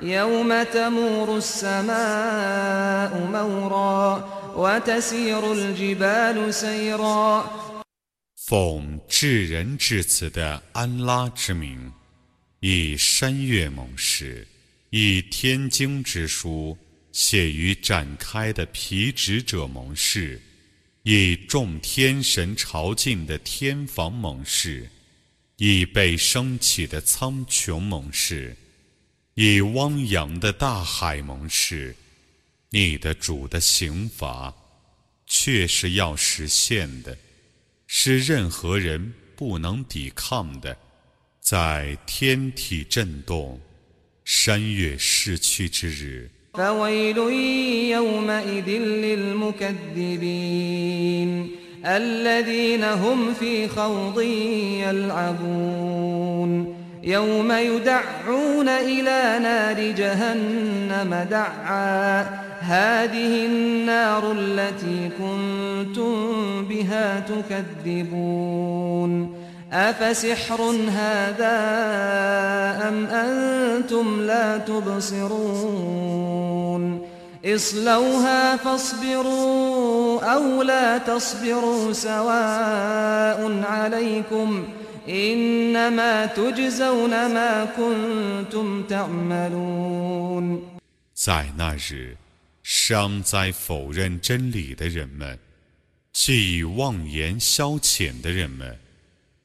يوم تمور السماء مورا وتسير الجبال سيرا 奉至仁至慈的安拉之名，以山岳盟誓，以天经之书写于展开的皮纸者盟誓，以众天神朝觐的天房盟誓，以被升起的苍穹盟誓， 以汪洋的大海盟誓。你的主的刑罚，却是要实现的。是任何人不能抵抗的，在天体震动、山岳逝去之日。فويل يومئذ للمكذبين الذين هم في خوض يلعبون يوم يدعون إلى نار جهنم دعا. هذه النار التي كنتم بها تكذبون. أفسحر هذا أم أنتم لا تبصرون؟ اصلوها فاصبروا أو لا تصبروا سواء عليكم إنما تجزون ما كنتم تعملون 在那日，尚在否认真理的人们，既以妄言消遣的人们，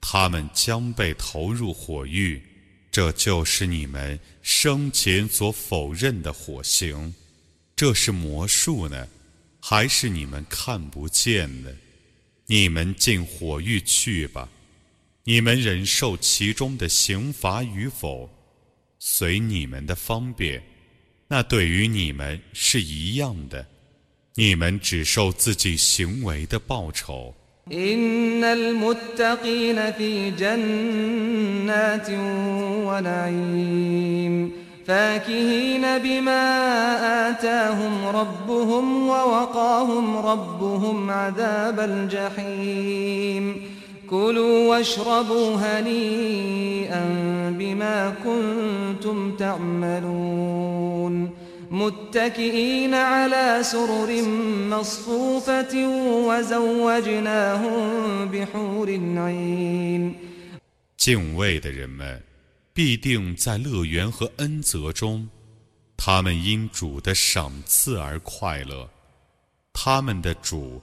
他们将被投入火狱。这就是你们生前所否认的火刑。这是魔术呢，还是你们看不见的？你们进火狱去吧。 你们忍受其中的刑罚与否，随你们的方便。那对于你们是一样的，你们只受自己行为的报酬。إن المتقين في جنات ونعيم فاكهين بما آتاهم ربهم ووقاهم ربهم عذاب الجحيم كلوا واشربوا هنيئا بما كنتم تعملون متكئين على سرر مصفوفة وزوجناهم بحور عين 敬畏的人们必定在乐园和恩泽中，他们因主的赏赐而快乐，他们的主。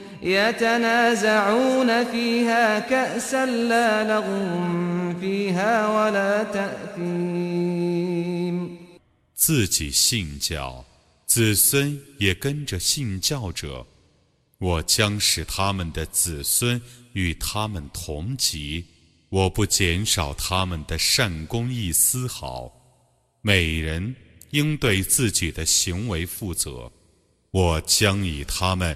自己信教，子孙也跟着信教者。我将使他们的子孙与他们同级，我不减少他们的善功一丝毫。每人应对自己的行为负责。我将以他们。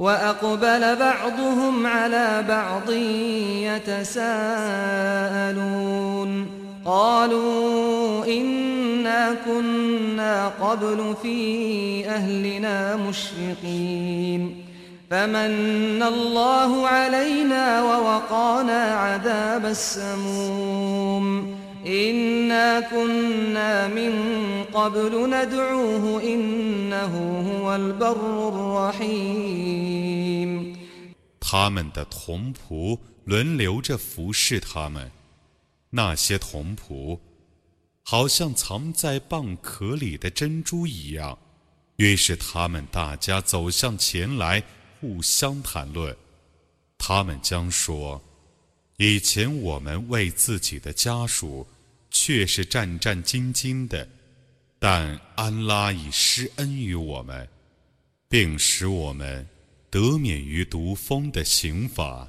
وأقبل بعضهم على بعض يتساءلون. قالوا إنا كنا قبل في أهلنا مشفقين فمن الله علينا ووقانا عذاب السموم. إنا كنا من قبل ندعوه إنه هو البر الرحيم 他们的童仆轮流着服侍他们，那些童仆好像藏在蚌壳里的珍珠一样。于是他们大家走向前来。互相谈论，他们将说：“ 以前我们为自己的家属却是战战兢兢的，但安拉已施恩于我们，并使我们得免于毒蜂的刑罚。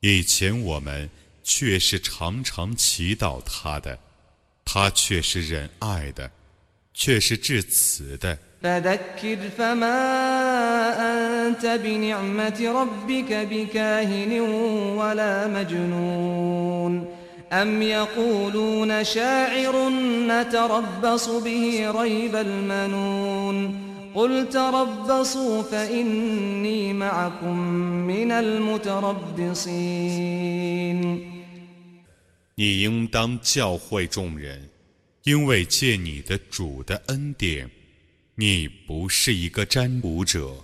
以前我们却是常常祈祷他的，他却是仁爱的，却是至慈的。” فذكر فما أنت بنعمة ربك بكاهن ولا مجنون أم يقولون شاعر نتربص به ريب المنون قل تربصوا فإني معكم من المتربصين 你应当教诲众人，因为借你的主的恩典。你不是一个占卜者，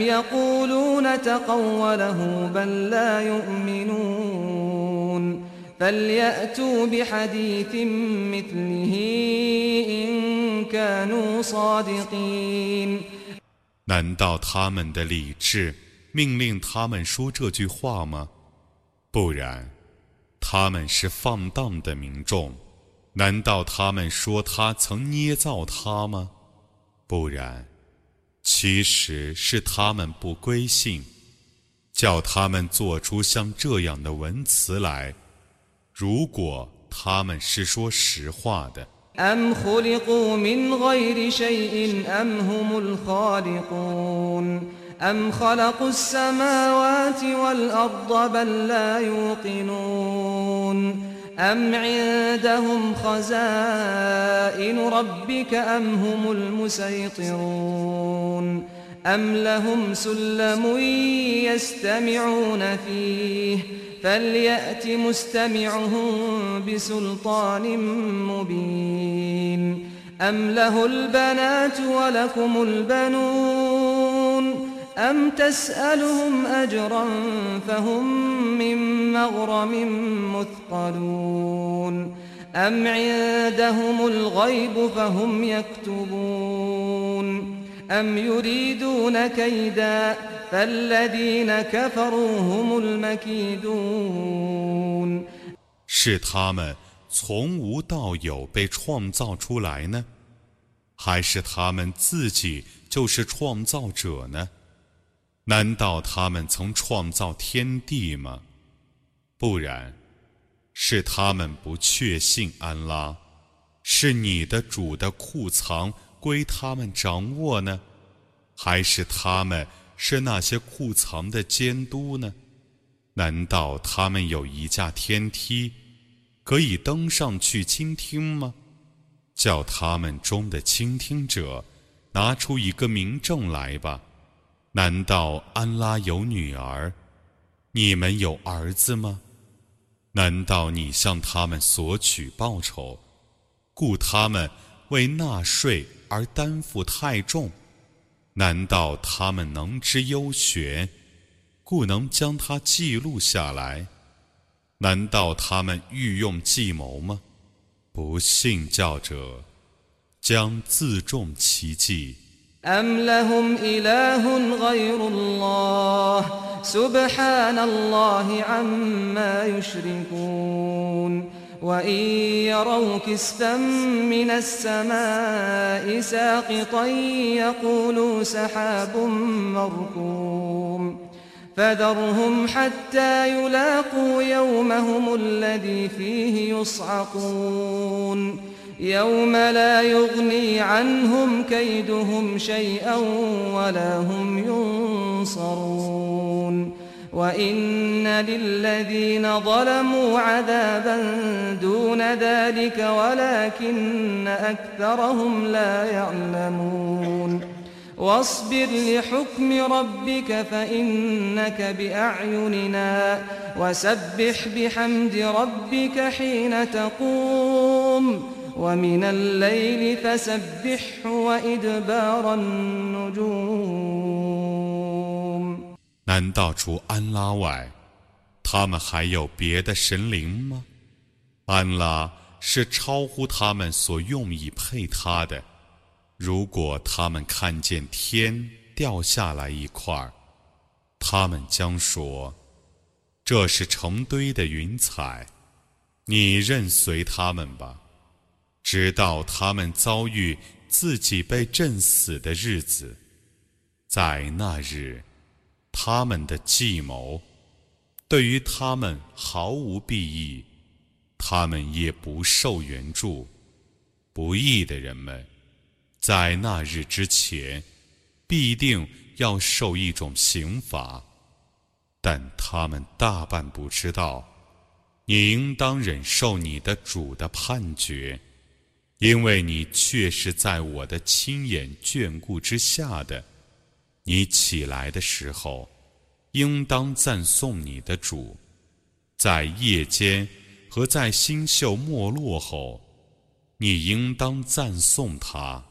يقولون تقوله بل لا يؤمنون فليأتوا بحديث مثله إن كانوا صادقين 难道他们的理智命令他们说这句话吗？不然，他们是放荡的民众。难道他们说他曾捏造他吗？不然。 其实是他们不归信，叫他们做出像这样的文词来。如果他们是说实话的。أم عندهم خزائن ربك أم هم المسيطرون أم لهم سلم يستمعون فيه فليأت مستمعهم بسلطان مبين أم له البنات ولكم البنون أم تسألهم أجرا فهم من مغرم مثقلون أم عندهم الغيب فهم يكتبون أم يريدون كيدا فالذين كفروا هم المكيدون 是他们从无到有被创造出来呢，还是他们自己就是创造者呢？ 难道他们曾创造天地吗？不然，是他们不确信安拉，是你的主的库藏归他们掌握呢，还是他们是那些库藏的监督呢？难道他们有一架天梯，可以登上去倾听吗？叫他们中的倾听者拿出一个明证来吧。难道安拉有女儿？你们有儿子吗？难道你向他们索取报酬，故他们为纳税而担负太重？难道他们能知优学，故能将它记录下来？难道他们欲用计谋吗？不信教者，将自重其计。أم لهم إله غير الله سبحان الله عما يشركون وإن يروا كسفا من السماء ساقطا يقولوا سحاب مركوم فذرهم حتى يلاقوا يومهم الذي فيه يصعقون يوم لا يغني عنهم كيدهم شيئا ولا هم ينصرون. وإن للذين ظلموا عذابا دون ذلك ولكن أكثرهم لا يعلمون. واصبر لحكم ربك فإنك بأعيننا وسبح بحمد ربك حين تقوم. 难道除安拉外，他们还有别的神灵吗？安拉是超乎他们所用以配他的。如果他们看见天掉下来一块儿，他们将说：“这是成堆的云彩。”你任随他们吧。直到他们遭遇自己被震死的日子，在那日，他们的计谋对于他们毫无裨益，他们也不受援助。不义的人们，在那日之前，必定要受一种刑罚，但他们大半不知道，你应当忍受你的主的判决。因为你确是在我的亲眼眷顾之下的，你起来的时候，应当赞颂你的主；在夜间和在星宿没落后，你应当赞颂他。